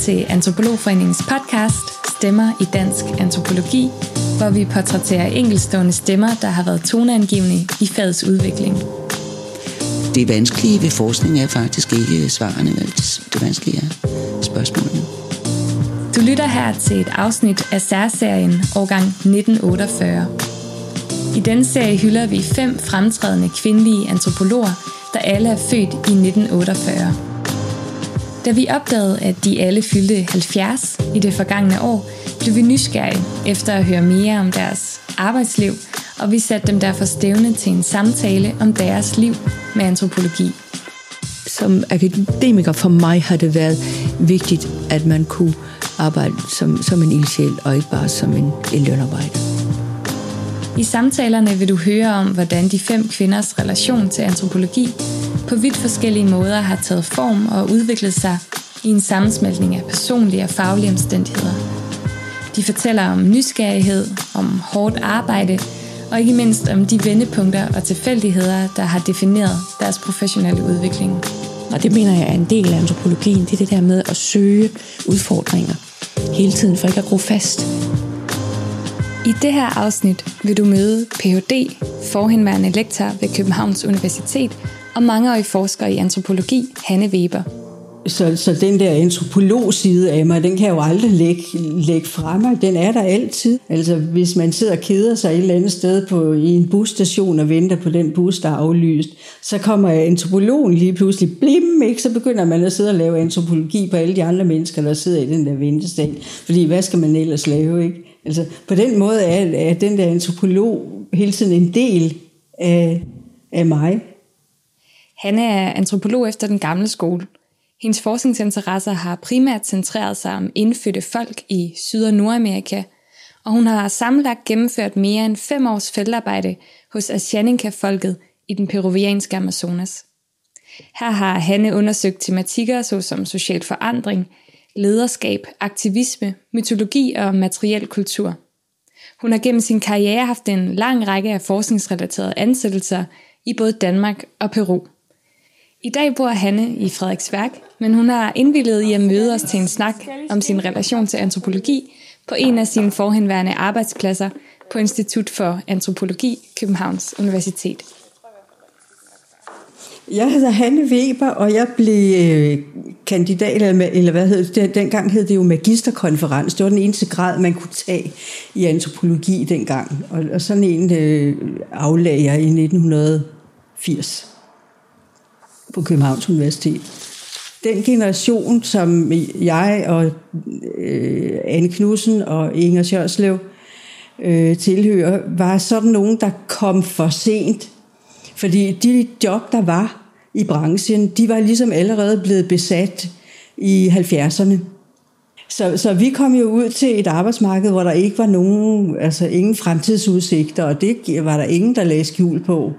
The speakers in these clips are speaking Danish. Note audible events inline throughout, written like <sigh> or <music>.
til Antropologforeningens podcast Stemmer i dansk antropologi, hvor vi portrætterer enkelstående stemmer, der har været toneangivende i fagets udvikling. Det vanskelige ved forskning er faktisk ikke svarene, det vanskelige er spørgsmålene. Du lytter her til et afsnit af særserien årgang 1948. I denne serie hylder vi fem fremtrædende kvindelige antropologer, der alle er født i 1948. Da vi opdagede, at de alle fyldte 70 i det forgangne år, blev vi nysgerrige efter at høre mere om deres arbejdsliv, og vi satte dem derfor stævne til en samtale om deres liv med antropologi. Som akademiker for mig har det været vigtigt, at man kunne arbejde som, som en ildsjæl og ikke bare som en, en lønarbejder. I samtalerne vil du høre om, hvordan de fem kvinders relation til antropologi på vidt forskellige måder har taget form og udviklet sig i en sammensmeltning af personlige og faglige omstændigheder. De fortæller om nysgerrighed, om hårdt arbejde og ikke mindst om de vendepunkter og tilfældigheder, der har defineret deres professionelle udvikling. Og det mener jeg er en del af antropologien, det er det der med at søge udfordringer hele tiden for ikke at gro fast. I det her afsnit vil du møde Ph.D., forhenværende lektor ved Københavns Universitet og mangeårig forsker i antropologi, Hanne Weber. Så, så den der antropologside af mig, den kan jeg jo aldrig lægge, lægge fra mig. Den er der altid. Altså, hvis man sidder og keder sig et eller andet sted på, i en busstation og venter på den bus, der er aflyst, så kommer antropologen lige pludselig, blim, ikke? så begynder man at sidde og lave antropologi på alle de andre mennesker, der sidder i den der ventesal. Fordi hvad skal man ellers lave, ikke? Altså, på den måde er, er den der antropolog hele tiden en del af, af mig. Han er antropolog efter den gamle skole. Hendes forskningsinteresser har primært centreret sig om indfødte folk i Syd- og Nordamerika, og hun har sammenlagt gennemført mere end fem års feltarbejde hos Ashaninka-folket i den peruvianske Amazonas. Her har Hanne undersøgt tematikker såsom social forandring, lederskab, aktivisme, mytologi og materiel kultur. Hun har gennem sin karriere haft en lang række af forskningsrelaterede ansættelser i både Danmark og Peru. I dag bor Hanne i Frederiksværk, men hun har indvillet i at møde os til en snak om sin relation til antropologi på en af sine forhenværende arbejdspladser på Institut for Antropologi, Københavns Universitet. Jeg hedder Hanne Weber, og jeg blev øh, kandidat, eller, eller hvad hed det, dengang hed det jo magisterkonferens. Det var den eneste grad, man kunne tage i antropologi dengang. Og, og sådan en øh, aflagde jeg i 1980 på Københavns Universitet. Den generation, som jeg og øh, Anne Knudsen og Inger Sjørslev øh, tilhører, var sådan nogen, der kom for sent. Fordi de job, der var i branchen, de var ligesom allerede blevet besat i 70'erne. Så, så vi kom jo ud til et arbejdsmarked, hvor der ikke var nogen, altså ingen fremtidsudsigter, og det var der ingen, der lagde skjul på.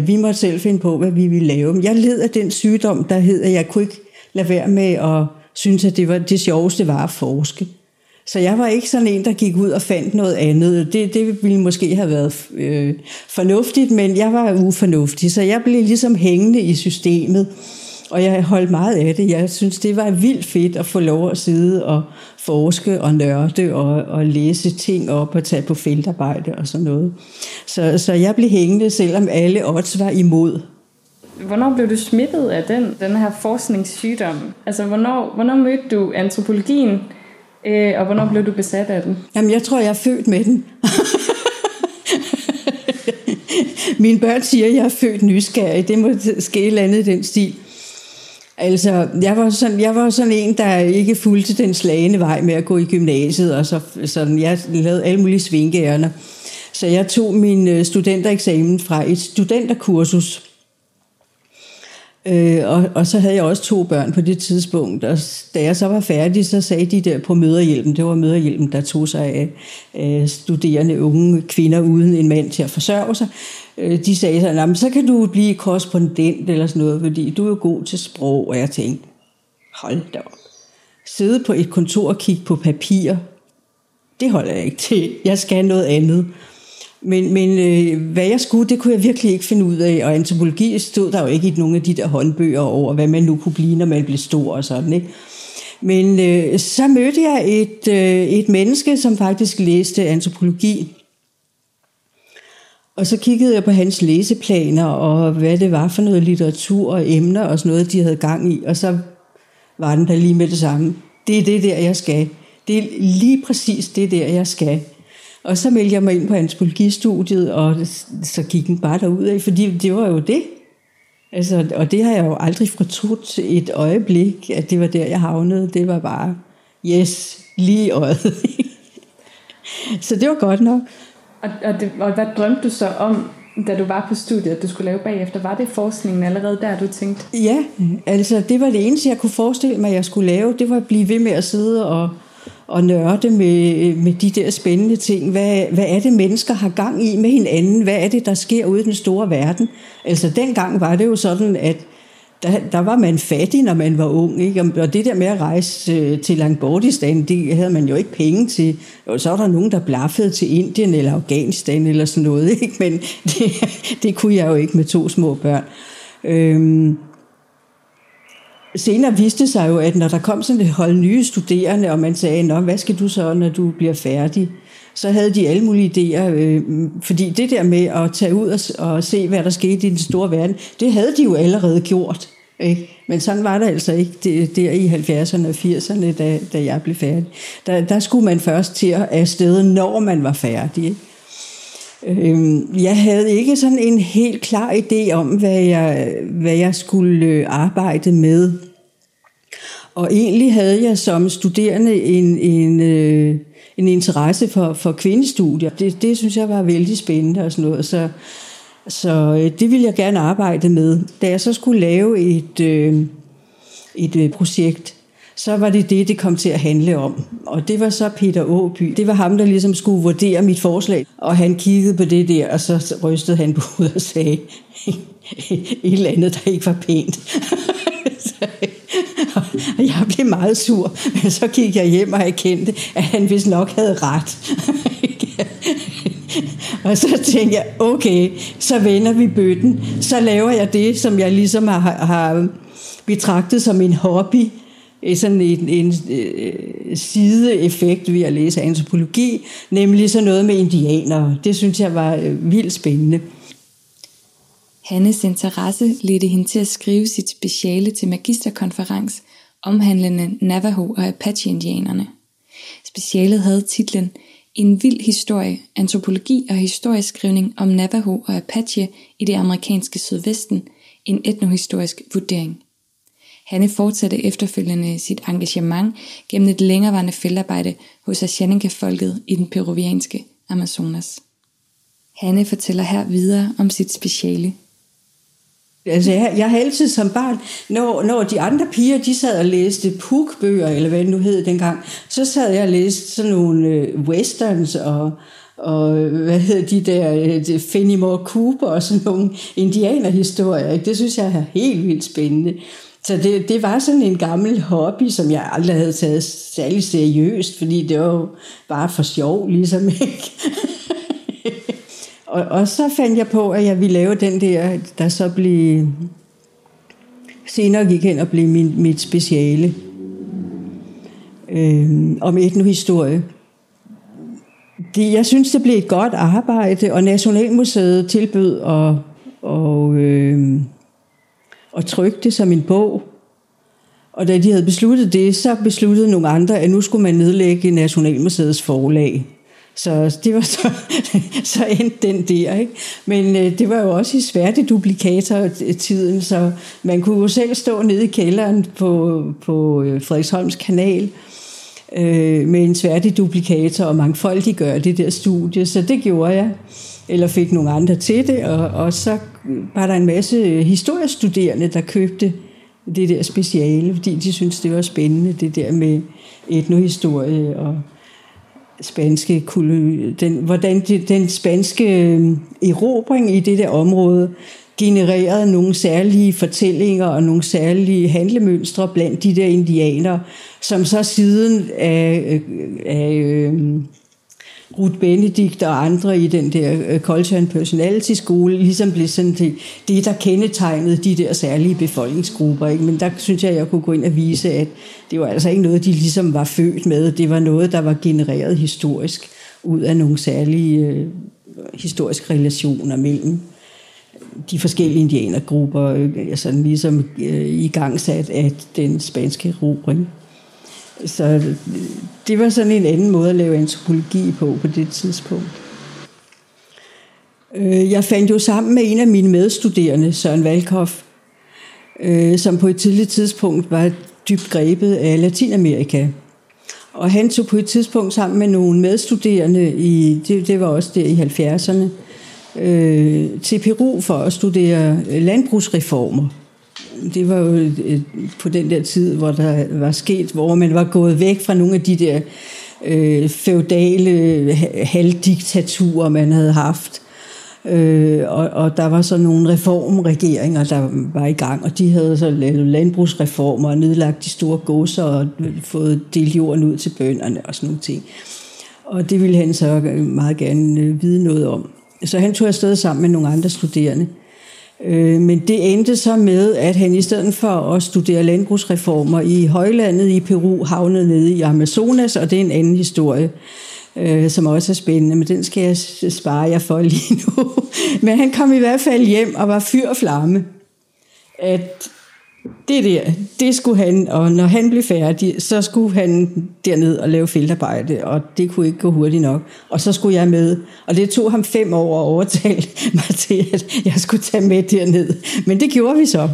Vi måtte selv finde på, hvad vi ville lave. Jeg led af den sygdom, der hed, at jeg kunne ikke lade være med at synes, at det var det sjoveste var at forske. Så jeg var ikke sådan en, der gik ud og fandt noget andet. Det, det ville måske have været øh, fornuftigt, men jeg var ufornuftig. Så jeg blev ligesom hængende i systemet, og jeg holdt meget af det. Jeg synes, det var vildt fedt at få lov at sidde og forske og nørde og, og læse ting op og tage på feltarbejde og sådan noget. Så, så jeg blev hængende, selvom alle odds var imod. Hvornår blev du smittet af den, den her forskningssygdom? Altså, hvornår, hvornår mødte du antropologien, øh, og hvornår blev du besat af den? Jamen, jeg tror, jeg er født med den. Mine børn siger, at jeg er født nysgerrig. Det må ske et eller andet i den stil. Altså, jeg var, sådan, jeg var sådan en, der ikke fulgte den slagende vej med at gå i gymnasiet, og så, sådan, jeg lavede alle mulige svingærner. Så jeg tog min øh, studentereksamen fra et studenterkursus, Øh, og, og så havde jeg også to børn på det tidspunkt, og da jeg så var færdig, så sagde de der på møderhjælpen, det var møderhjælpen, der tog sig af øh, studerende unge kvinder uden en mand til at forsørge sig, Øh, de sagde så, så kan du blive korrespondent eller sådan noget, fordi du er jo god til sprog, og jeg tænkte, hold da op. Sidde på et kontor og kigge på papir, det holder jeg ikke til. Jeg skal noget andet. Men, men øh, hvad jeg skulle, det kunne jeg virkelig ikke finde ud af. Og antropologi stod der jo ikke i nogen af de der håndbøger over, hvad man nu kunne blive, når man blev stor og sådan. Ikke? Men øh, så mødte jeg et, øh, et menneske, som faktisk læste antropologi. Og så kiggede jeg på hans læseplaner, og hvad det var for noget litteratur og emner og sådan noget, de havde gang i. Og så var den der lige med det samme. Det er det der, jeg skal. Det er lige præcis det der, jeg skal. Og så meldte jeg mig ind på antropologistudiet, og så gik den bare derud af, fordi det var jo det. Altså, og det har jeg jo aldrig fortrudt et øjeblik, at det var der, jeg havnede. Det var bare, yes, lige i øjet. <laughs> så det var godt nok. Og, og, det, og hvad drømte du så om, da du var på studiet, at du skulle lave bagefter? Var det forskningen allerede der, du tænkte? Ja, altså det var det eneste, jeg kunne forestille mig, at jeg skulle lave. Det var at blive ved med at sidde og, og nørde med, med de der spændende ting. Hvad, hvad er det, mennesker har gang i med hinanden? Hvad er det, der sker ude i den store verden? Altså dengang var det jo sådan, at der, der var man fattig, når man var ung. Ikke? Og det der med at rejse øh, til Langbordistan, det havde man jo ikke penge til. Og så var der nogen, der blaffede til Indien eller Afghanistan eller sådan noget. <laughs> Ikke? Men det, det kunne jeg jo ikke med to små børn. Øhm, senere viste sig jo, at når der kom sådan et hold nye studerende, og man sagde, Nå, hvad skal du så, når du bliver færdig? Så havde de alle mulige idéer, øh, fordi det der med at tage ud og, og se, hvad der skete i den store verden, det havde de jo allerede gjort. Ikke? Men sådan var det altså ikke det, der i 70'erne og 80'erne, da, da jeg blev færdig. Der, der skulle man først til at afsted, når man var færdig. Ikke? Øhm, jeg havde ikke sådan en helt klar idé om, hvad jeg, hvad jeg skulle øh, arbejde med. Og egentlig havde jeg som studerende en, en, øh, en interesse for, for kvindestudier. Det, det synes jeg var vældig spændende og sådan noget. Så, så øh, det ville jeg gerne arbejde med. Da jeg så skulle lave et, øh, et øh, projekt, så var det det, det kom til at handle om. Og det var så Peter Åby. Det var ham, der ligesom skulle vurdere mit forslag. Og han kiggede på det der, og så rystede han på hovedet og sagde <laughs> et eller andet, der ikke var pænt. <laughs> <laughs> jeg blev meget sur, men så gik jeg hjem og erkendte, at han vist nok havde ret. <laughs> og så tænkte jeg, okay, så vender vi bøtten. Så laver jeg det, som jeg ligesom har, har betragtet som en hobby, sådan en, en, en sideeffekt ved at læse antropologi, nemlig sådan noget med indianere. Det synes jeg var øh, vildt spændende. Hannes interesse ledte hende til at skrive sit speciale til magisterkonferens omhandlende Navajo og Apache-indianerne. Specialet havde titlen En vild historie, antropologi og historieskrivning om Navajo og Apache i det amerikanske sydvesten, en etnohistorisk vurdering. Hanne fortsatte efterfølgende sit engagement gennem et længerevarende feltarbejde hos Ashaninka-folket i den peruvianske Amazonas. Hanne fortæller her videre om sit speciale. Altså, jeg, jeg har altid som barn, når, når de andre piger, de sad og læste pukbøger, eller hvad det nu hed dengang, så sad jeg og læste sådan nogle øh, westerns og, og hvad hedder de der, øh, Fenimore Cooper og sådan nogle indianerhistorier. Det synes jeg er helt vildt spændende. Så det, det var sådan en gammel hobby, som jeg aldrig havde taget særlig seriøst, fordi det var jo bare for sjov, ligesom ikke. <laughs> og, og så fandt jeg på, at jeg ville lave den der, der så blev senere gik hen og blev min, mit speciale øh, om etnohistorie. Det, jeg synes, det blev et godt arbejde, og Nationalmuseet tilbød at, og, øh, at trykke det som en bog. Og da de havde besluttet det, så besluttede nogle andre, at nu skulle man nedlægge Nationalmuseets forlag. Så det var så, <laughs> så endte den der. Ikke? Men øh, det var jo også i sværte duplikator-tiden, så man kunne jo selv stå nede i kælderen på, på øh, Frederiksholms kanal øh, med en sværte duplikator og mangfoldiggøre det der studie. Så det gjorde jeg eller fik nogle andre til det, og, og så var der en masse historiestuderende, der købte det der speciale, fordi de syntes, det var spændende, det der med etnohistorie og spanske den, hvordan de, den spanske øhm, erobring i det der område genererede nogle særlige fortællinger og nogle særlige handlemønstre blandt de der indianere, som så siden af, øh, af øhm, Ruth Benedikt og andre i den der øh, Culture and Personality Skole ligesom blev sådan det, det, der kendetegnede de der særlige befolkningsgrupper. Ikke? Men der synes jeg, jeg kunne gå ind og vise, at det var altså ikke noget, de ligesom var født med. Det var noget, der var genereret historisk ud af nogle særlige øh, historiske relationer mellem de forskellige indianergrupper, øh, altså ligesom øh, i gang sat af den spanske erobring. Så øh, det var sådan en anden måde at lave antropologi på på det tidspunkt. Øh, jeg fandt jo sammen med en af mine medstuderende, Søren Valkoff, øh, som på et tidligt tidspunkt var dybt grebet af Latinamerika. Og han tog på et tidspunkt sammen med nogle medstuderende, i, det, det var også der i 70'erne, øh, til Peru for at studere landbrugsreformer det var jo et, på den der tid, hvor der var sket, hvor man var gået væk fra nogle af de der øh, feudale halvdiktaturer, man havde haft. Øh, og, og der var så nogle reformregeringer, der var i gang, og de havde så lavet landbrugsreformer og nedlagt de store godser og fået delt jorden ud til bønderne og sådan nogle ting. Og det ville han så meget gerne øh, vide noget om. Så han tog afsted sammen med nogle andre studerende. Øh, men det endte så med, at han i stedet for at studere landbrugsreformer i højlandet i Peru, havnede nede i Amazonas, og det er en anden historie, øh, som også er spændende, men den skal jeg spare jer for lige nu. <laughs> Men han kom i hvert fald hjem og var fyr og flamme. At det der, det skulle han, og når han blev færdig, så skulle han derned og lave feltarbejde, og det kunne ikke gå hurtigt nok. Og så skulle jeg med, og det tog ham fem år at overtale <laughs> mig til, at jeg skulle tage med derned. Men det gjorde vi så.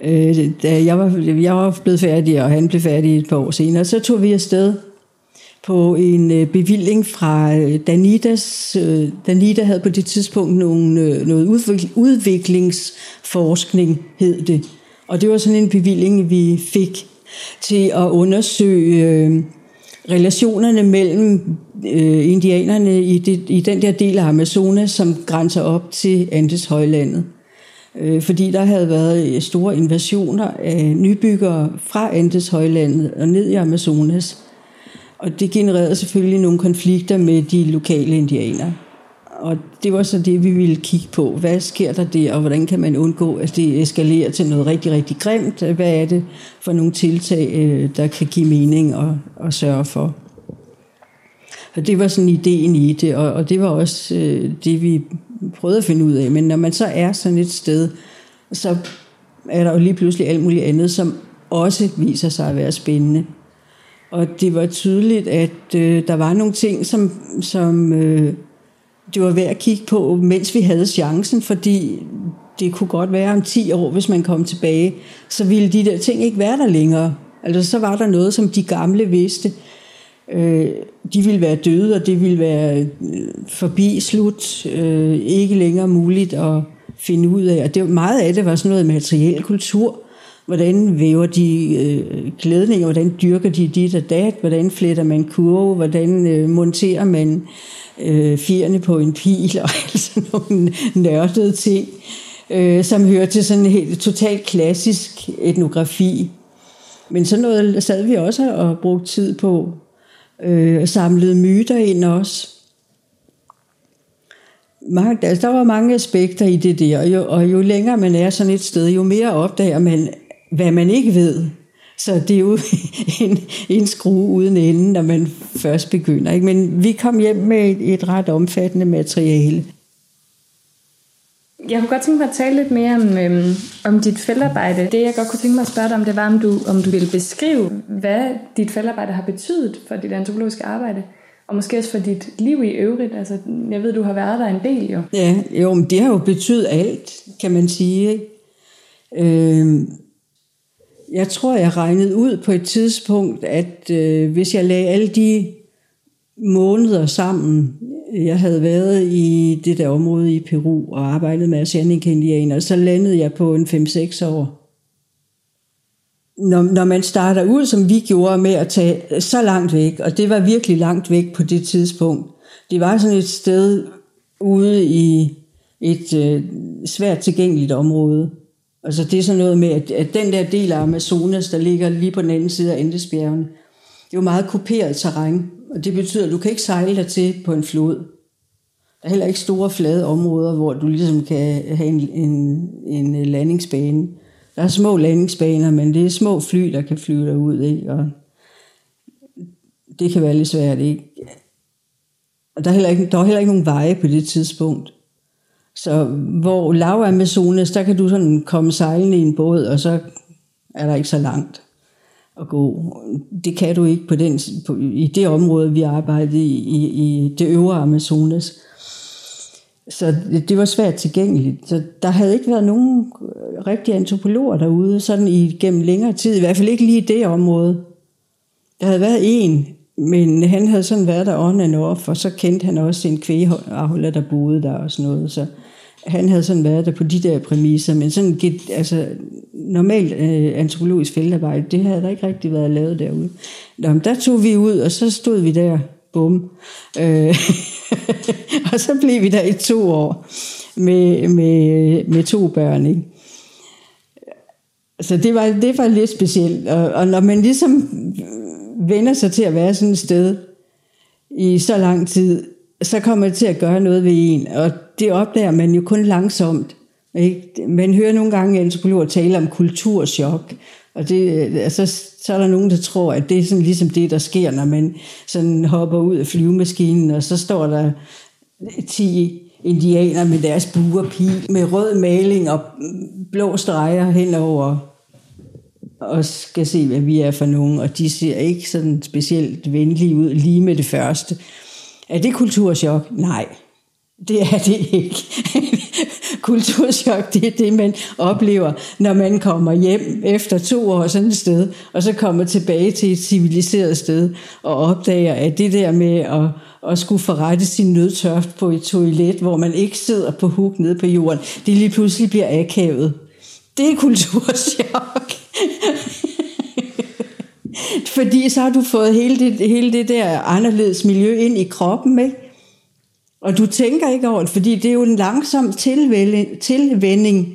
Øh, da jeg var, jeg var blevet færdig, og han blev færdig et par år senere, så tog vi afsted på en øh, bevilling fra øh, Danidas. Danida øh, havde på det tidspunkt nogle, noget udviklingsforskning, hed det. Og det var sådan en bevilling, vi fik til at undersøge relationerne mellem indianerne i, det, i den der del af Amazonas, som grænser op til Andeshøjlandet. Fordi der havde været store invasioner af nybyggere fra Andeshøjlandet og ned i Amazonas. Og det genererede selvfølgelig nogle konflikter med de lokale indianere. Og det var så det, vi ville kigge på. Hvad sker der der, og hvordan kan man undgå, at det eskalerer til noget rigtig, rigtig grimt? Hvad er det for nogle tiltag, øh, der kan give mening og, og sørge for? Og det var sådan ideen i det, og, og det var også øh, det, vi prøvede at finde ud af. Men når man så er sådan et sted, så er der jo lige pludselig alt muligt andet, som også viser sig at være spændende. Og det var tydeligt, at øh, der var nogle ting, som, som øh, det var værd at kigge på, mens vi havde chancen, fordi det kunne godt være om 10 år, hvis man kom tilbage, så ville de der ting ikke være der længere. Altså så var der noget, som de gamle vidste. Øh, de ville være døde, og det ville være øh, forbi slut, øh, ikke længere muligt at finde ud af. Og det, meget af det var sådan noget materiel kultur, hvordan væver de øh, klædninger, hvordan dyrker de dit og dat, hvordan fletter man kurve, hvordan øh, monterer man øh, fjerne på en pil, og <laughs> altså nogle nørdede ting, øh, som hører til sådan en helt totalt klassisk etnografi. Men sådan noget sad vi også og brugte tid på, øh, samlede myter ind også. Mange, altså, der var mange aspekter i det der, og jo, og jo længere man er sådan et sted, jo mere opdager man, hvad man ikke ved. Så det er jo <laughs> en, en skrue uden ende, når man først begynder. Ikke? Men vi kom hjem med et, et ret omfattende materiale. Jeg kunne godt tænke mig at tale lidt mere om, øhm, om dit feltarbejde. Det jeg godt kunne tænke mig at spørge dig om, det var, om du, om du ville beskrive, hvad dit feltarbejde har betydet for dit antropologiske arbejde. Og måske også for dit liv i øvrigt. Altså, jeg ved, du har været der en del jo. Ja, jo, men det har jo betydet alt, kan man sige. Ikke? Øhm, jeg tror, jeg regnede ud på et tidspunkt, at øh, hvis jeg lagde alle de måneder sammen, jeg havde været i det der område i Peru og arbejdet med Ashanik-indianer, så landede jeg på en 5-6 år. Når, når man starter ud, som vi gjorde med at tage så langt væk, og det var virkelig langt væk på det tidspunkt, det var sådan et sted ude i et øh, svært tilgængeligt område, Altså det er sådan noget med, at, at den der del af Amazonas, der ligger lige på den anden side af Andesbjergene, det er jo meget kuperet terræn, Og det betyder, at du kan ikke sejle dig til på en flod. Der er heller ikke store flade områder, hvor du ligesom kan have en, en, en landingsbane. Der er små landingsbaner, men det er små fly, der kan flyve derud. Ikke? Og det kan være lidt svært. Ikke? Og der er, heller ikke, der er heller ikke nogen veje på det tidspunkt. Så hvor lav Amazonas, der kan du sådan komme sejlende i en båd, og så er der ikke så langt at gå. Det kan du ikke på den, på, i det område, vi arbejdede i, i, i det øvre Amazonas. Så det, det var svært tilgængeligt. Så der havde ikke været nogen rigtige antropologer derude, sådan i gennem længere tid. I hvert fald ikke lige i det område. Der havde været en, men han havde sådan været der on and off, og så kendte han også en kvægeafholder, der boede der og sådan noget. Så han havde sådan været der på de der præmisser, men sådan altså, normalt øh, antropologisk feltarbejde, det havde der ikke rigtig været lavet derude. Nå, der tog vi ud, og så stod vi der, bum. Øh, <laughs> og så blev vi der i to år med, med, med to børn, ikke? Så det var, det var lidt specielt. Og, og når man ligesom vender sig til at være sådan et sted i så lang tid, så kommer det til at gøre noget ved en. Og det opdager man jo kun langsomt. Ikke? Man hører nogle gange antropologer tale om kulturschok. Og det, altså, så er der nogen, der tror, at det er sådan ligesom det, der sker, når man sådan hopper ud af flyvemaskinen, og så står der 10 indianer med deres buerpil, med rød maling og blå streger henover og skal se, hvad vi er for nogen, og de ser ikke sådan specielt venlige ud lige med det første. Er det kulturschok? Nej, det er det ikke. <laughs> Kulturschok, det er det, man oplever, når man kommer hjem efter to år sådan et sted, og så kommer tilbage til et civiliseret sted, og opdager, at det der med at, at skulle forrette sin nødtørft på et toilet, hvor man ikke sidder på huk nede på jorden, det lige pludselig bliver akavet. Det er kulturschok. <laughs> Fordi så har du fået hele det, hele det der anderledes miljø ind i kroppen, ikke? Og du tænker ikke over det, fordi det er jo en langsom tilvænding.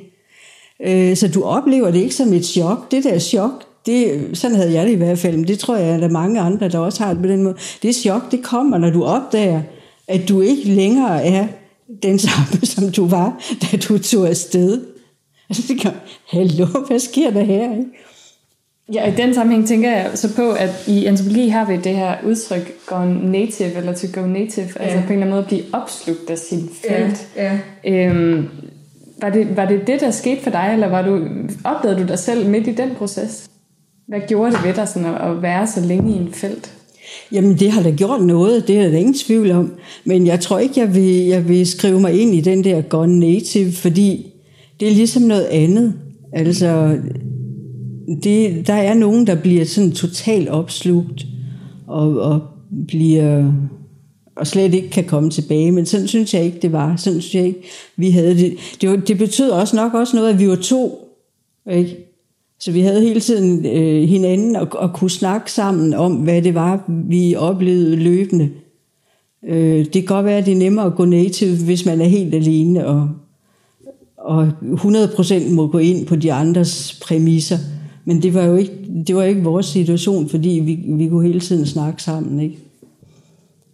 Øh, så du oplever det ikke som et chok. Det der chok, det, sådan havde jeg det i hvert fald, men det tror jeg, at der er mange andre, der også har det på den måde. Det chok, det kommer, når du opdager, at du ikke længere er den samme, <laughs> som du var, da du tog afsted. Altså, det kan, hallo, hvad sker der her? Ikke? Ja, i den sammenhæng tænker jeg så på, at i antropologi har vi det her udtryk gone native, eller to go native, ja. altså på en eller anden måde at blive opslugt af sin felt. Ja, ja. Øhm, var, det, var det det, der skete for dig, eller var du, opdagede du dig selv midt i den proces? Hvad gjorde det ved dig sådan at, at være så længe i en felt? Jamen, det har da gjort noget, det er der ingen tvivl om. Men jeg tror ikke, jeg vil, jeg vil skrive mig ind i den der gone native, fordi det er ligesom noget andet. Altså, det, der er nogen, der bliver sådan totalt opslugt og, og bliver og slet ikke kan komme tilbage. Men sådan synes jeg ikke, det var. Sådan synes jeg ikke, vi havde det. Det, var, det betød også nok også noget, at vi var to. Ikke? Så vi havde hele tiden øh, hinanden og, og kunne snakke sammen om, hvad det var, vi oplevede løbende. Øh, det kan godt være, at det er nemmere at gå native, hvis man er helt alene og, og 100% må gå ind på de andres præmisser. Men det var jo ikke, det var ikke vores situation, fordi vi, vi kunne hele tiden snakke sammen. Ikke?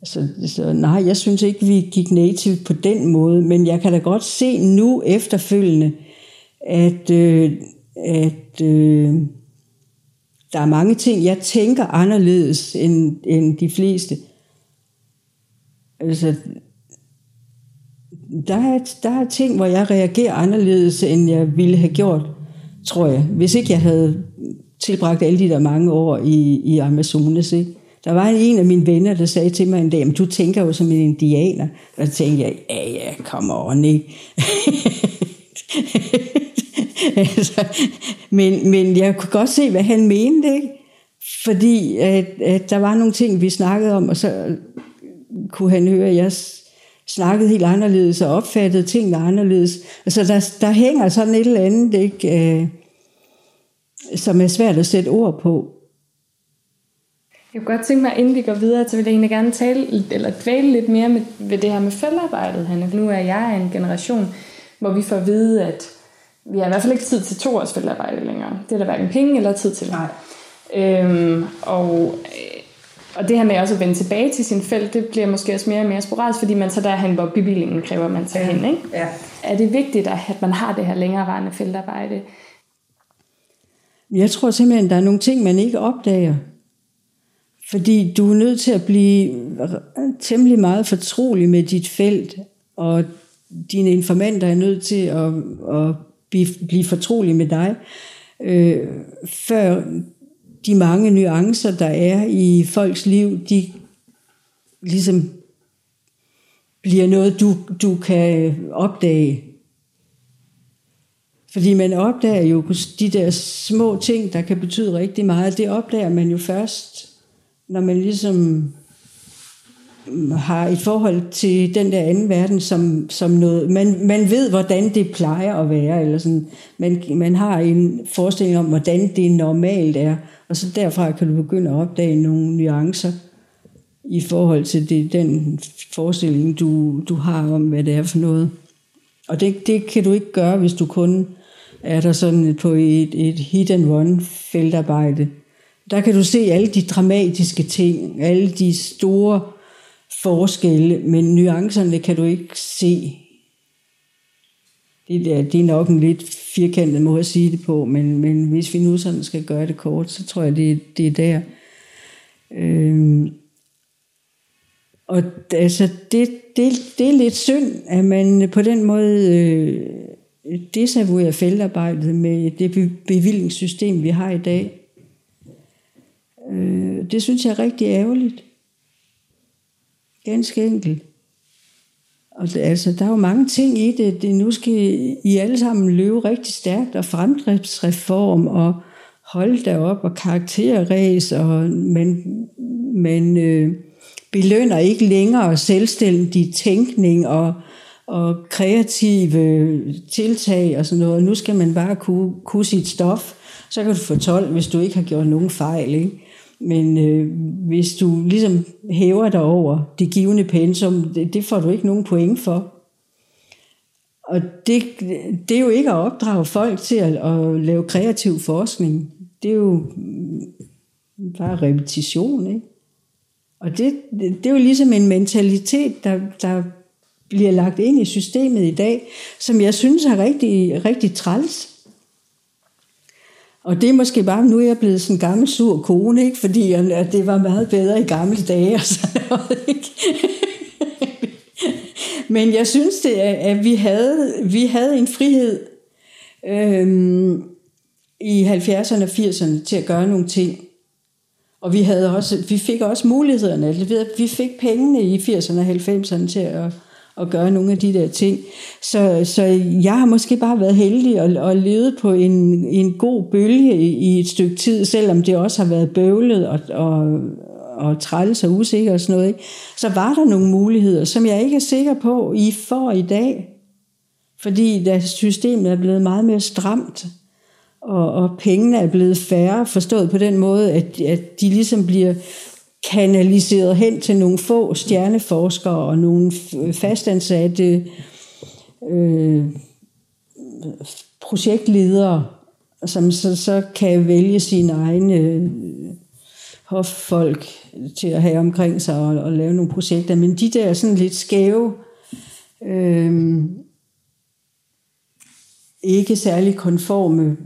Så, så nej, jeg synes ikke, vi gik native på den måde, men jeg kan da godt se nu efterfølgende, at, øh, at øh, der er mange ting, jeg tænker anderledes end, end de fleste. Altså, der er, der er ting, hvor jeg reagerer anderledes, end jeg ville have gjort tror jeg. Hvis ikke jeg havde tilbragt alle de der mange år i, i Amazonas. Ikke? Der var en af mine venner, der sagde til mig en dag, du tænker jo som en indianer. Og så tænkte jeg, ja, ja, come on, ikke? <laughs> altså, men, men jeg kunne godt se, hvad han mente, ikke? Fordi at, at der var nogle ting, vi snakkede om, og så kunne han høre, at jeg snakkede helt anderledes og opfattede tingene anderledes. Altså der, der hænger sådan et eller andet, ikke, øh, som er svært at sætte ord på. Jeg kunne godt tænke mig, inden vi går videre, så vil jeg egentlig gerne tale, eller dvæle lidt mere med, ved det her med feltarbejdet, Hanne. Nu er jeg en generation, hvor vi får at vide, at vi har i hvert fald ikke tid til to års feltarbejde længere. Det er der hverken penge eller tid til. Nej. Øhm, og Og det her med også at vende tilbage til sin felt, det bliver måske også mere og mere sporadisk, fordi man tager derhen, hvor bevillingen kræver, at man tager ja. hen. Ikke? Ja. Er det vigtigt, at man har det her længerevarende feltarbejde? Jeg tror simpelthen, der er nogle ting, man ikke opdager. Fordi du er nødt til at blive temmelig meget fortrolig med dit felt, og dine informanter er nødt til at, at blive fortrolig med dig, øh, før de mange nuancer, der er i folks liv, de ligesom bliver noget, du, du kan øh, opdage. Fordi man opdager jo de der små ting, der kan betyde rigtig meget. Det opdager man jo først, når man ligesom mm, har et forhold til den der anden verden som, som noget, man, man ved, hvordan det plejer at være, eller sådan, man, man har en forestilling om, hvordan det normalt er, og så derfra kan du begynde at opdage nogle nuancer i forhold til det, den forestilling, du, du har om, hvad det er for noget. Og det, det kan du ikke gøre, hvis du kun er der sådan på et, et hit and run feltarbejde. Der kan du se alle de dramatiske ting, alle de store forskelle, men nuancerne kan du ikke se. Det der, det er nok en lidt firkantet måde at sige det på, men, men hvis vi nu sådan skal gøre det kort, så tror jeg, det, det er der. Øhm, og altså, det, det, det er lidt synd, at man på den måde øh, desavouerer feltarbejdet med det bevillingssystem, vi har i dag. Øh, det synes jeg er rigtig ærgerligt. Ganske enkelt. Og altså, der er jo mange ting i det. det. Nu skal I alle sammen løbe rigtig stærkt, og fremdriftsreform, og holde derop, og karakterræs, og man, man øh, belønner ikke længere selvstændig tænkning og, og kreative tiltag og sådan noget. Nu skal man bare kunne, kunne sit stof. Så kan du få 12, hvis du ikke har gjort nogen fejl. Ikke? Men øh, hvis du ligesom hæver dig over det givende pensum, det, det får du ikke nogen point for. Og det, det er jo ikke at opdrage folk til at, at lave kreativ forskning. Det er jo mm, bare repetition, ikke? Og det, det er jo ligesom en mentalitet, der, der bliver lagt ind i systemet i dag, som jeg synes er rigtig, rigtig træls. Og det er måske bare, nu er jeg blevet sådan en gammel sur kone, ikke? fordi at det var meget bedre i gamle dage <laughs> og sådan noget. Ikke? Men jeg synes, det, at vi havde, vi havde en frihed øhm, i 70'erne og 80'erne til at gøre nogle ting. Og vi, havde også, vi fik også mulighederne. Vi fik pengene i 80'erne og 90'erne til at, at gøre nogle af de der ting. Så, så jeg har måske bare været heldig og, og levet på en, en god bølge i, i et stykke tid, selvom det også har været bøvlet og, og, og træls og usikker og sådan noget. Ikke? Så var der nogle muligheder, som jeg ikke er sikker på, I får i dag. Fordi da systemet er blevet meget mere stramt, og, og pengene er blevet færre, forstået på den måde, at, at de ligesom bliver kanaliseret hen til nogle få stjerneforskere og nogle øh, fastansatte øh, projektledere, som så, så kan vælge sine egne øh, hoffolk til at have omkring sig og, og lave nogle projekter. Men de der sådan lidt skæve, øh, ikke særlig konforme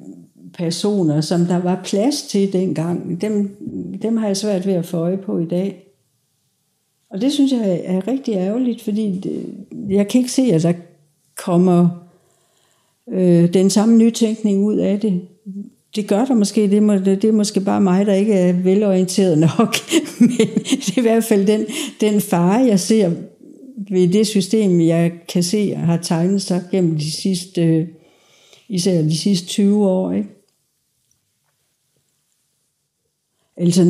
personer, som der var plads til dengang, dem, dem har jeg svært ved at få øje på i dag. Og det synes jeg er rigtig ærgerligt, fordi det, jeg kan ikke se, at der kommer øh, den samme nytænkning ud af det. Det gør der måske, det, må, det er måske bare mig, der ikke er velorienteret <laughs> nok, men det er i hvert fald den, den fare, jeg ser ved det system, jeg kan se har tegnet sig gennem de sidste, øh, især de sidste 20 år. Ikke? Altså,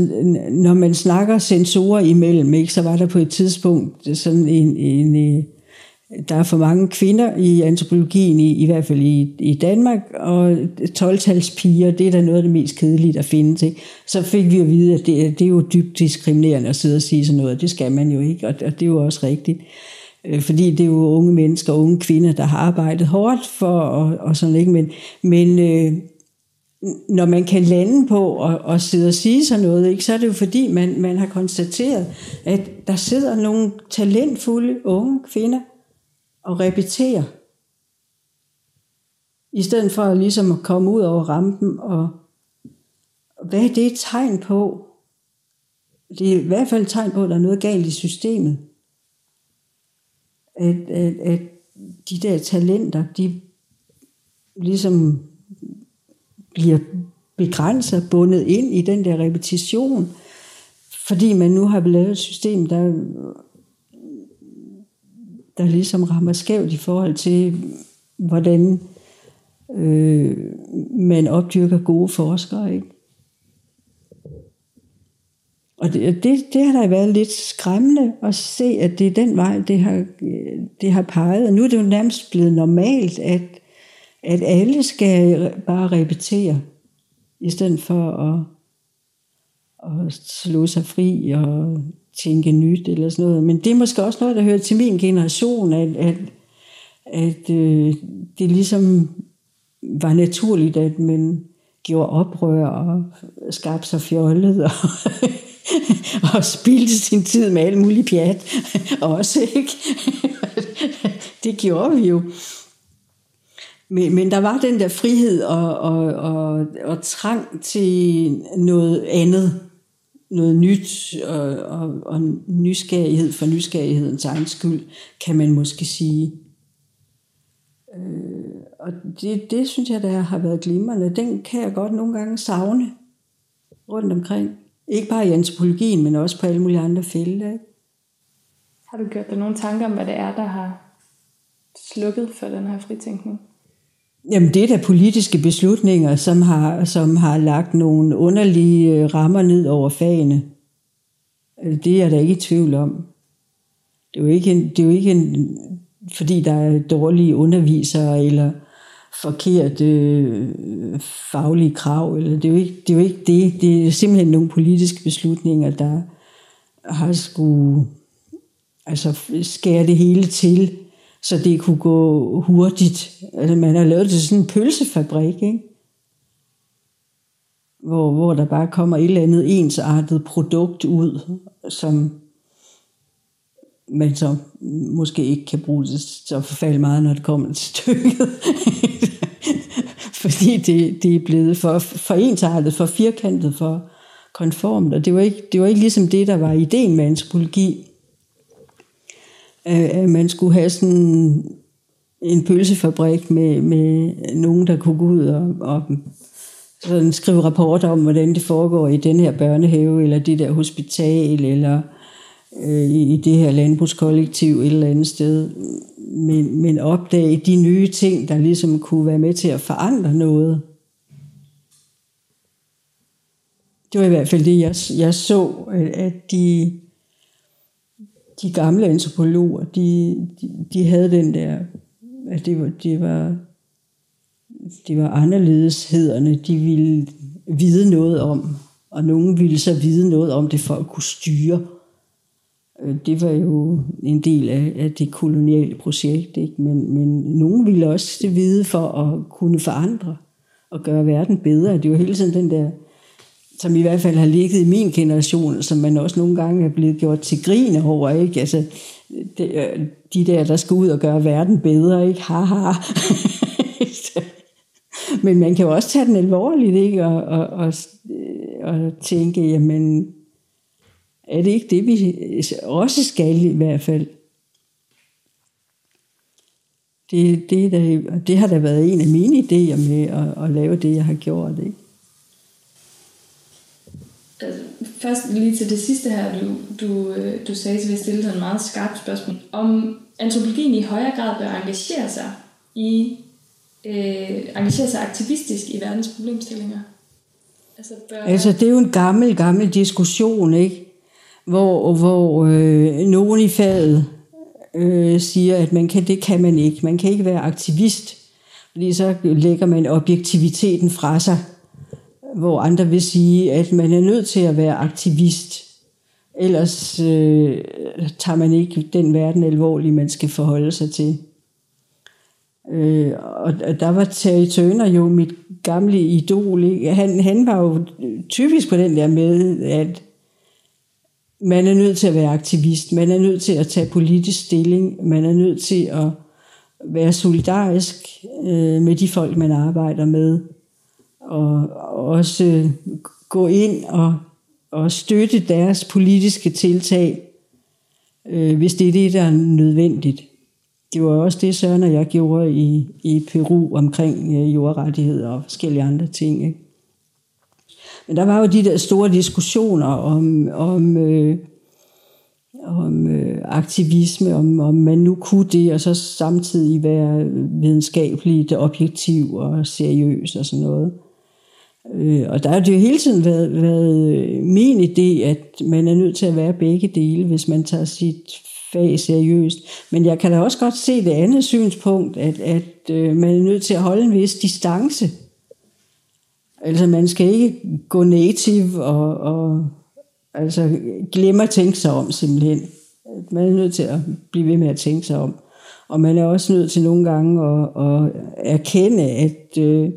når man snakker sensorer imellem, ikke, så var der på et tidspunkt sådan en, en øh, der er for mange kvinder i antropologien, i, i hvert fald i, i Danmark, og 12-talspiger, det er da noget af det mest kedelige, der findes. Ikke? Så fik vi at vide, at det, det er jo dybt diskriminerende at sidde og sige sådan noget, det skal man jo ikke, og, og det er jo også rigtigt. Øh, fordi det er jo unge mennesker, unge kvinder, der har arbejdet hårdt for, og, og sådan ikke, men, men øh, når man kan lande på og, og sidde og sige sådan noget, ikke, så er det jo fordi, man, man har konstateret, at der sidder nogle talentfulde unge kvinder og repeterer. I stedet for ligesom at komme ud over rampen og hvad er det et tegn på? Det er i hvert fald et tegn på, at der er noget galt i systemet. At, at, at de der talenter, de ligesom bliver begrænset, bundet ind i den der repetition, fordi man nu har lavet et system, der, der ligesom rammer skævt i forhold til, hvordan øh, man opdyrker gode forskere. Ikke? Og det, det, det har da været lidt skræmmende at se, at det er den vej, det har, øh, det har peget. Og nu er det jo nærmest blevet normalt, at, at alle skal bare repetere, i stedet for at, at slå sig fri og tænke nyt eller sådan noget. Men det er måske også noget, der hører til min generation, at, at, at øh, det ligesom var naturligt, at man gjorde oprør og skabte sig fjollet og <laughs> og spildte sin tid med alt muligt pjat også, ikke? <laughs> det gjorde vi jo. Men, men der var den der frihed og, og, og, og trang til noget andet, noget nyt og, og, og nysgerrighed for nysgerrighedens egen skyld, kan man måske sige. Øh, og det, det synes jeg, der har været glimrende. Den kan jeg godt nogle gange savne rundt omkring. Ikke bare i antropologien, men også på alle mulige andre felter. Ikke? Har du gjort dig nogle tanker om, hvad det er, der har slukket for den her fritænkning? Jamen det er da politiske beslutninger, som har, som har lagt nogle underlige øh, rammer ned over fagene. Altså, det er der ikke i tvivl om. Det er jo ikke, en, det er jo ikke en, fordi der er dårlige undervisere, eller forkerte øh, faglige krav. Eller det, er jo ikke, det er jo ikke det. Det er simpelthen nogle politiske beslutninger, der har skulle altså, skære det hele til, så det kunne gå hurtigt. Altså, man har lavet det sådan en pølsefabrik, ikke? Hvor, hvor der bare kommer et eller andet ensartet produkt ud, som man så måske ikke kan bruge det så forfærdeligt meget, når det kommer til stykket. <laughs> Fordi det, det er blevet for, for ensartet, for firkantet, for konformt. Og det var, ikke, det var ikke ligesom det, der var ideen med antropologi. At man skulle have sådan en pølsefabrik med, med nogen, der kunne gå ud og, og sådan skrive rapporter om, hvordan det foregår i den her børnehave, eller det der hospital, eller øh, i det her landbrugskollektiv et eller andet sted, men, men opdage de nye ting, der ligesom kunne være med til at forandre noget. Det var i hvert fald det, jeg, jeg så, at de, de gamle antropologer, de, de, de havde den der, at det var, det var, det var anderledeshederne, de ville vide noget om, og nogen ville så vide noget om det for at kunne styre øh, det var jo en del af, af det koloniale projekt, ikke? Men, men nogen ville også det vide for at kunne forandre og gøre verden bedre. Det var hele tiden den der, som i hvert fald har ligget i min generation, som man også nogle gange er blevet gjort til grin over, ikke? Altså, det, øh, de der, der skal ud og gøre verden bedre, ikke? Haha. <laughs> Men man kan jo også tage den alvorligt, ikke? Og, og, og, og tænke, jamen, er det ikke det, vi også skal i hvert fald? Det, det, der, det har da været en af mine idéer med at, at lave det, jeg har gjort. Ikke? Altså, først lige til det sidste her, du, du, øh, du sagde, så vil jeg stille dig en meget skarp spørgsmål. Om antropologien i højere grad bør engagere sig i øh, engagere sig aktivistisk i verdens problemstillinger? Altså, bør... altså, det er jo en gammel, gammel diskussion, ikke? hvor, hvor øh, nogen i faget øh, siger, at man kan, det kan man ikke. Man kan ikke være aktivist, fordi så lægger man objektiviteten fra sig. Hvor andre vil sige, at man er nødt til at være aktivist. Ellers øh, tager man ikke den verden alvorlig, man skal forholde sig til. Øh, og der var Terry Turner jo mit gamle idol. Ikke? Han, han var jo typisk på den der med, at man er nødt til at være aktivist, man er nødt til at tage politisk stilling, man er nødt til at være solidarisk øh, med de folk, man arbejder med, og, også gå ind og, og støtte deres politiske tiltag, øh, hvis det er det, der er nødvendigt. Det var også det, Søren og jeg gjorde i, i Peru omkring øh, jordrettigheder og forskellige andre ting. Ikke? Men der var jo de der store diskussioner om, om, øh, om øh, aktivisme, om, om man nu kunne det, og så samtidig være videnskabeligt objektiv og seriøs og sådan noget. Øh, og der har det jo hele tiden været, været øh, min idé, at man er nødt til at være begge dele, hvis man tager sit fag seriøst. Men jeg kan da også godt se det andet synspunkt, at, at øh, man er nødt til at holde en vis distance. Altså man skal ikke gå native og, og altså, glemme at tænke sig om simpelthen. Man er nødt til at blive ved med at tænke sig om. Og man er også nødt til nogle gange at, at erkende, at, øh,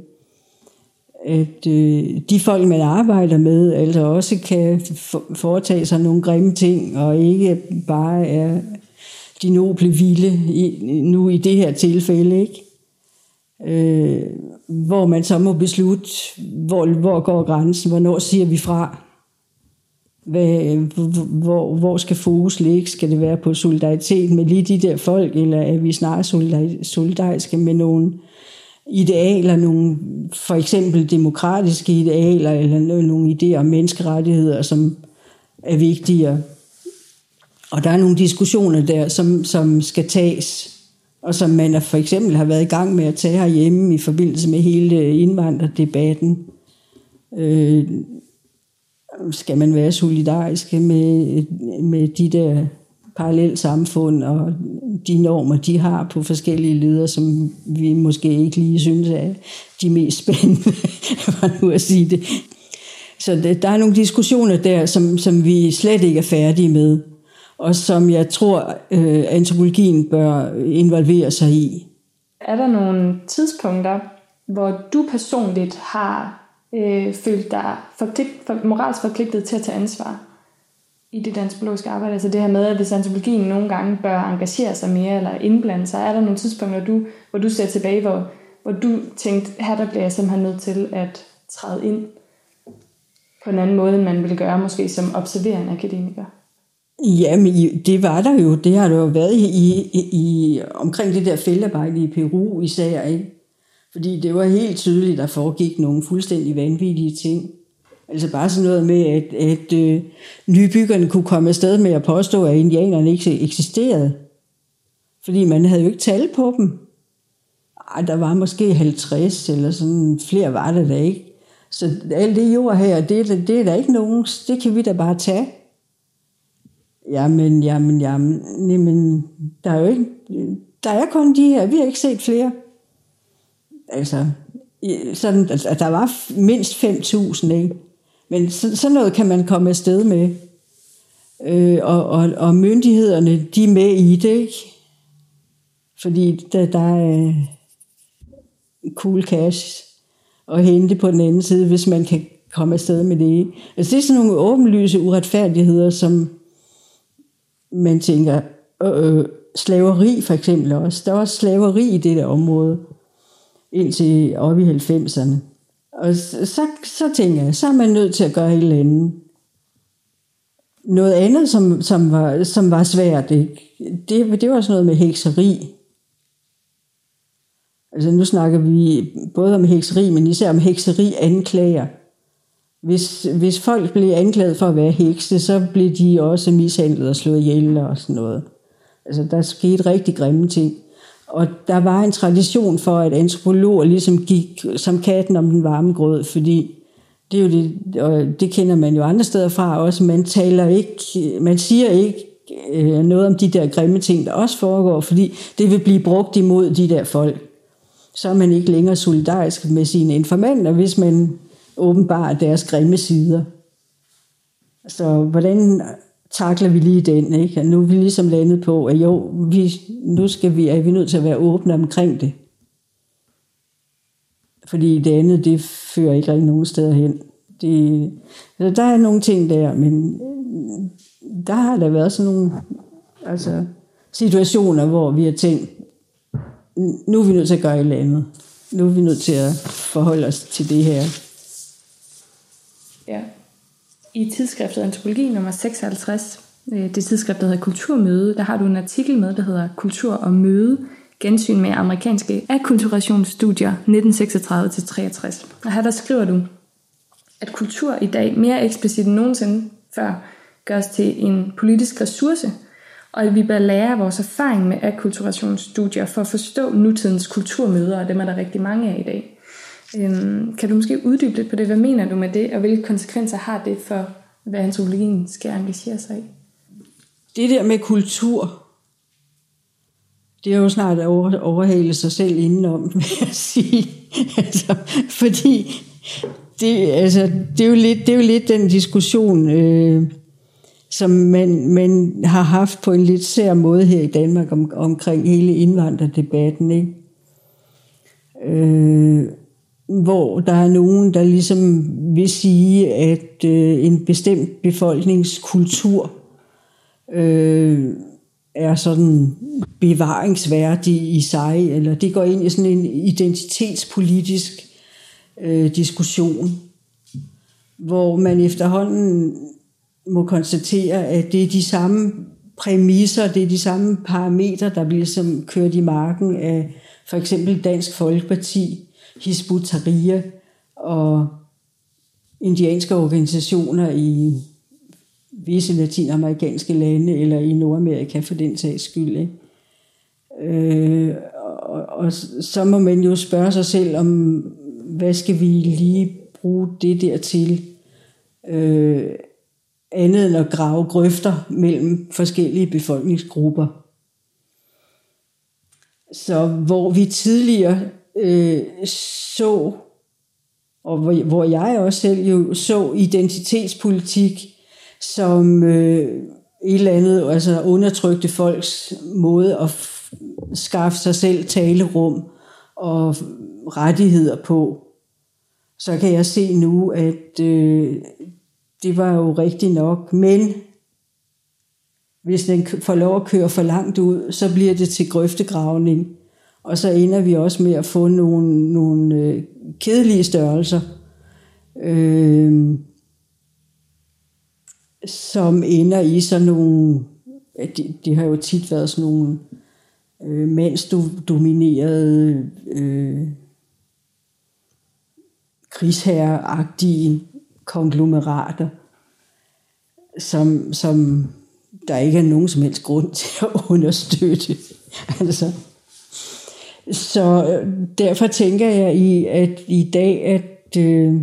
at øh, de folk, man arbejder med, altså også kan foretage sig nogle grimme ting, og ikke bare er de noble vilde, i, nu i det her tilfælde, ikke? Øh, hvor man så må beslutte, hvor, hvor går grænsen, hvornår siger vi fra, hvad, hvor, hvor skal fokus ligge, skal det være på solidaritet med lige de der folk, eller er vi snarere solidariske med nogle idealer, nogle for eksempel demokratiske idealer, eller nogle idéer om menneskerettigheder, som er vigtigere. Og der er nogle diskussioner der, som, som skal tages, og som man for eksempel har været i gang med at tage herhjemme i forbindelse med hele indvandrerdebatten. Øh, skal man være solidarisk med, med de der parallelle samfund og de normer, de har på forskellige ledere, som vi måske ikke lige synes er de mest spændende, <laughs> for nu at sige det. Så det, der er nogle diskussioner der, som, som vi slet ikke er færdige med, og som jeg tror, øh, antropologien bør involvere sig i. Er der nogle tidspunkter, hvor du personligt har øh, følt dig forpligt, for, moralsk forpligtet til at tage ansvar i det antropologiske arbejde? Altså det her med, at hvis antropologien nogle gange bør engagere sig mere eller indblande sig, er der nogle tidspunkter, hvor du, hvor du ser tilbage, hvor, hvor du tænkte, her der bliver jeg simpelthen nødt til at træde ind på en anden måde, end man ville gøre måske som observerende akademiker? Jamen, det var der jo. Det har der jo været i, i, i omkring det der feltarbejde i Peru især, ikke? Fordi det var helt tydeligt, at der foregik nogle fuldstændig vanvittige ting. Altså bare sådan noget med, at, at øh, nybyggerne kunne komme afsted med at påstå, at indianerne ikke eksisterede. Fordi man havde jo ikke tal på dem. Ej, der var måske 50 eller sådan, flere var der da ikke. Så alt det jord her, det, det, det er der ikke nogen, det kan vi da bare tage. Jamen, jamen, jamen, jamen, der er jo ikke, der er kun de her, vi har ikke set flere altså, sådan, altså, der var mindst 5.000, ikke? Men så, sådan noget kan man komme afsted med. Øh, og, og, og myndighederne, de er med i det, ikke? Fordi der, der er cool cash at hente på den anden side, hvis man kan komme afsted med det. Altså det er sådan nogle åbenlyse uretfærdigheder, som man tænker, øh, slaveri for eksempel også. Der var også slaveri i det der område indtil op i 90'erne. Og så, så tænker jeg, så er man nødt til at gøre et eller andet. Noget andet, som, som, var, som var svært, ikke? Det, det var sådan noget med hekseri. Altså nu snakker vi både om hekseri, men især om hekseri anklager. Hvis, hvis folk blev anklaget for at være hekse, så blev de også mishandlet og slået ihjel og sådan noget. Altså der skete rigtig grimme ting. Og der var en tradition for, at antropologer ligesom gik som katten om den varme grød, fordi det er jo det, og det kender man jo andre steder fra også, man taler ikke, man siger ikke øh, noget om de der grimme ting, der også foregår, fordi det vil blive brugt imod de der folk. Så er man ikke længere solidarisk med sine informanter, hvis man åbenbarer deres grimme sider. Så hvordan takler vi lige den, ikke? Og nu er vi ligesom landet på, at jo, vi, nu skal vi, er vi nødt til at være åbne omkring det. Fordi det andet, det fører ikke rigtig nogen steder hen. Det, altså, der er nogle ting der, men øh, der har der været sådan nogle altså, situationer, hvor vi har tænkt, nu er vi nødt til at gøre et eller andet. Nu er vi nødt til at forholde os til det her. Ja. I tidsskriftet Antropologi nummer 56, øh, det tidsskrift, der hedder Kulturmøde, der har du en artikel med, der hedder Kultur og Møde, gensyn med amerikanske akkulturationsstudier 1936-63. Og her der skriver du, at kultur i dag mere eksplicit end nogensinde før gøres til en politisk ressource, og at vi bør lære vores erfaring med akkulturationsstudier for at forstå nutidens kulturmøder, og dem er der rigtig mange af i dag. Øhm, kan du måske uddybe lidt på det? Hvad mener du med det, og hvilke konsekvenser har det for, hvad antropologien skal engagere sig i? Det der med kultur, det er jo snart over, overhale sig selv indenom, vil jeg sige. <laughs> altså, fordi det, altså, det, er jo lidt, det er jo lidt den diskussion, øh, som man, man har haft på en lidt sær måde her i Danmark om, omkring hele indvandrerdebatten. Ikke? Øh, hvor der er nogen, der ligesom vil sige, at øh, en bestemt befolkningskultur øh, er sådan bevaringsværdig i sig, eller det går ind i sådan en identitetspolitisk øh, diskussion, hvor man efterhånden må konstatere, at det er de samme præmisser, det er de samme parametre, der bliver som kørt i marken af for eksempel Dansk Folkeparti, Hizbut Tahrir og indianske organisationer i visse latinamerikanske lande, eller i Nordamerika for den sags skyld. Ikke? Øh, og, og så må man jo spørge sig selv om, hvad skal vi lige bruge det der til? Øh, andet end at grave grøfter mellem forskellige befolkningsgrupper. Så hvor vi tidligere øh, så, og hvor, hvor jeg også selv jo så identitetspolitik som øh, et eller andet, altså undertrykte folks måde at skaffe sig selv talerum og rettigheder på, så kan jeg se nu, at øh, det var jo rigtigt nok, men hvis den får lov at køre for langt ud, så bliver det til grøftegravning. Og så ender vi også med at få nogle, nogle øh, kedelige størrelser, øh, som ender i sådan nogle, det, det har jo tit været sådan nogle øh, mandsdominerede øh, krigsherreagtige konglomerater, som, som der ikke er nogen som helst grund til at <laughs> understøtte. altså, så øh, derfor tænker jeg i, at i dag, at, øh,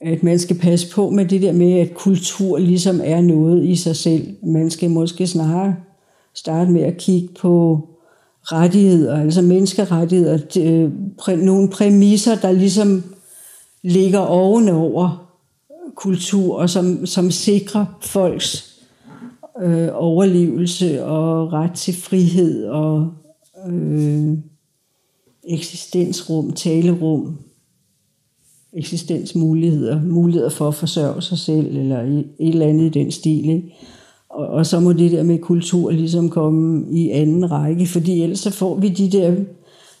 at man skal passe på med det der med, at kultur ligesom er noget i sig selv. Man skal måske snarere starte med at kigge på rettigheder, altså menneskerettigheder, øh, nogle præmisser, der ligesom ligger ovenover kultur, og som, som sikrer folks øh, overlevelse og ret til frihed og øh, eksistensrum, talerum, eksistensmuligheder, muligheder for at forsørge sig selv, eller et eller andet i den stil. Ikke? Og, og så må det der med kultur ligesom komme i anden række, fordi ellers så får vi de der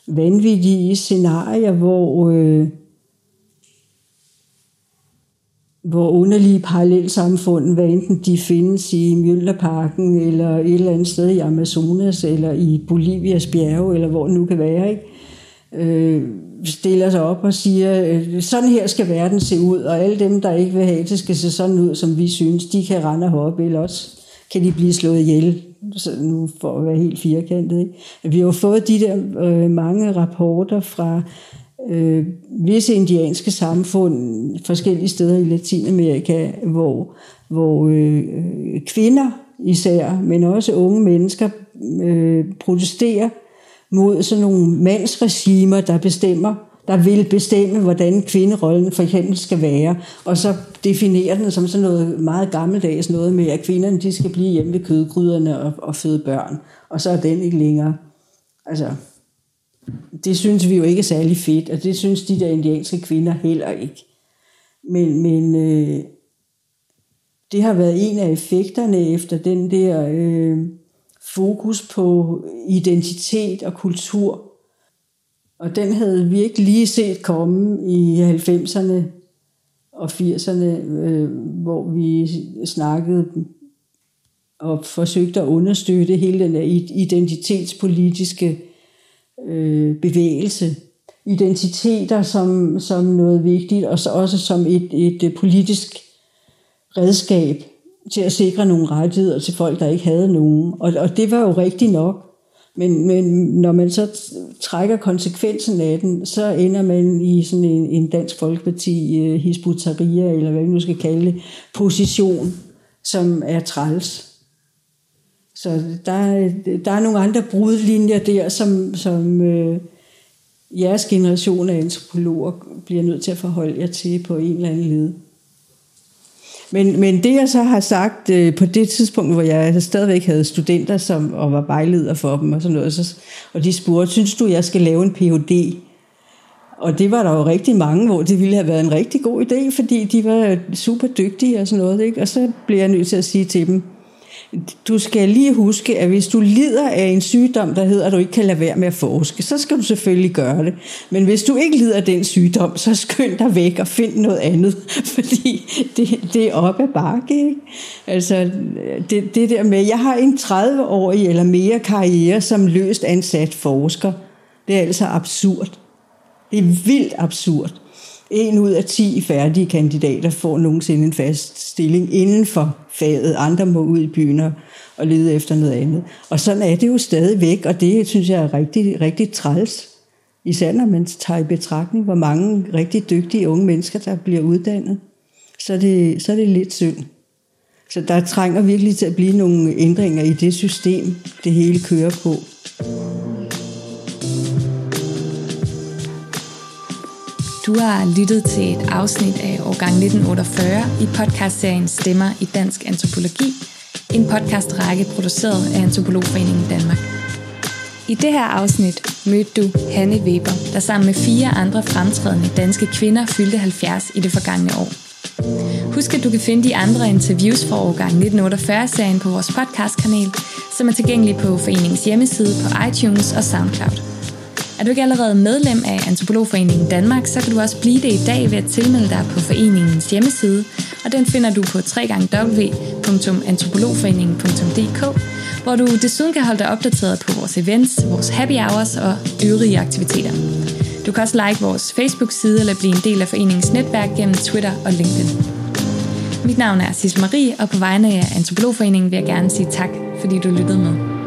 vanvittige scenarier, hvor... Øh, hvor underlige parallelsamfund, hvad enten de findes i Mjølnerparken, eller et eller andet sted i Amazonas, eller i Bolivias bjerge, eller hvor det nu kan være, ikke? Øh, stiller sig op og siger, øh, sådan her skal verden se ud, og alle dem, der ikke vil have det, skal se sådan ud, som vi synes, de kan rende og hoppe, eller også kan de blive slået ihjel, så nu for at være helt firkantet. Ikke? Vi har jo fået de der øh, mange rapporter fra øh, visse indianske samfund forskellige steder i Latinamerika, hvor, hvor øh, kvinder især, men også unge mennesker øh, protesterer mod sådan nogle mandsregimer, der bestemmer, der vil bestemme, hvordan kvinderollen for eksempel skal være, og så definerer den som sådan noget meget gammeldags noget med, at kvinderne de skal blive hjemme ved kødgryderne og, og føde børn, og så er den ikke længere. Altså, det synes vi jo ikke er særlig fedt, og det synes de der indianske kvinder heller ikke. Men, men øh, det har været en af effekterne efter den der øh, fokus på identitet og kultur. Og den havde vi ikke lige set komme i 90'erne og 80'erne, øh, hvor vi snakkede og forsøgte at understøtte hele den der identitetspolitiske øh, bevægelse. Identiteter som, som noget vigtigt, og så også som et, et øh, politisk redskab til at sikre nogle rettigheder til folk, der ikke havde nogen. Og, og det var jo rigtigt nok. Men, men når man så trækker konsekvensen af den, så ender man i sådan en, en dansk folkeparti, øh, uh, hisbutaria, eller hvad vi nu skal kalde det, position, som er træls. Så der, der er nogle andre brudlinjer der, som, som øh, jeres generation af antropologer bliver nødt til at forholde jer til på en eller anden led. Men, men det jeg så har sagt øh, på det tidspunkt, hvor jeg stadigvæk havde studenter som, og var vejleder for dem og sådan noget, så, og de spurgte, synes du, jeg skal lave en Ph.D.? Og det var der jo rigtig mange, hvor det ville have været en rigtig god idé, fordi de var super dygtige og sådan noget. Ikke? Og så blev jeg nødt til at sige til dem, du skal lige huske, at hvis du lider af en sygdom, der hedder, at du ikke kan lade være med at forske, så skal du selvfølgelig gøre det. Men hvis du ikke lider af den sygdom, så skynd dig væk og find noget andet, <laughs> fordi det, det er op ad bakke. Ikke? Altså, det, det der med, jeg har en 30-årig eller mere karriere som løst ansat forsker. Det er altså absurd. Det er vildt absurd. En ud af ti færdige kandidater får nogensinde en fast stilling inden for faget. Andre må ud i byen og lede efter noget andet. Og sådan er det jo stadig væk, og det synes jeg er rigtig, rigtig træls. Især når man tager i betragtning, hvor mange rigtig dygtige unge mennesker, der bliver uddannet. Så er det, så er det lidt synd. Så der trænger virkelig til at blive nogle ændringer i det system, det hele kører på. Du har lyttet til et afsnit af årgang 1948 i podcastserien Stemmer i Dansk Antropologi, en podcastrække produceret af Antropologforeningen Danmark. I det her afsnit mødte du Hanne Weber, der sammen med fire andre fremtrædende danske kvinder fyldte 70 i det forgangne år. Husk, at du kan finde de andre interviews fra årgang 1948-serien på vores podcastkanal, som er tilgængelig på foreningens hjemmeside på iTunes og SoundCloud. Er du ikke allerede medlem af Antropologforeningen Danmark, så kan du også blive det i dag ved at tilmelde dig på foreningens hjemmeside, og den finder du på www.antropologforeningen.dk, hvor du desuden kan holde dig opdateret på vores events, vores happy hours og øvrige aktiviteter. Du kan også like vores Facebook-side eller blive en del af foreningens netværk gennem Twitter og LinkedIn. Mit navn er Sissel Marie, og på vegne af Antropologforeningen vil jeg gerne sige tak, fordi du lyttede med.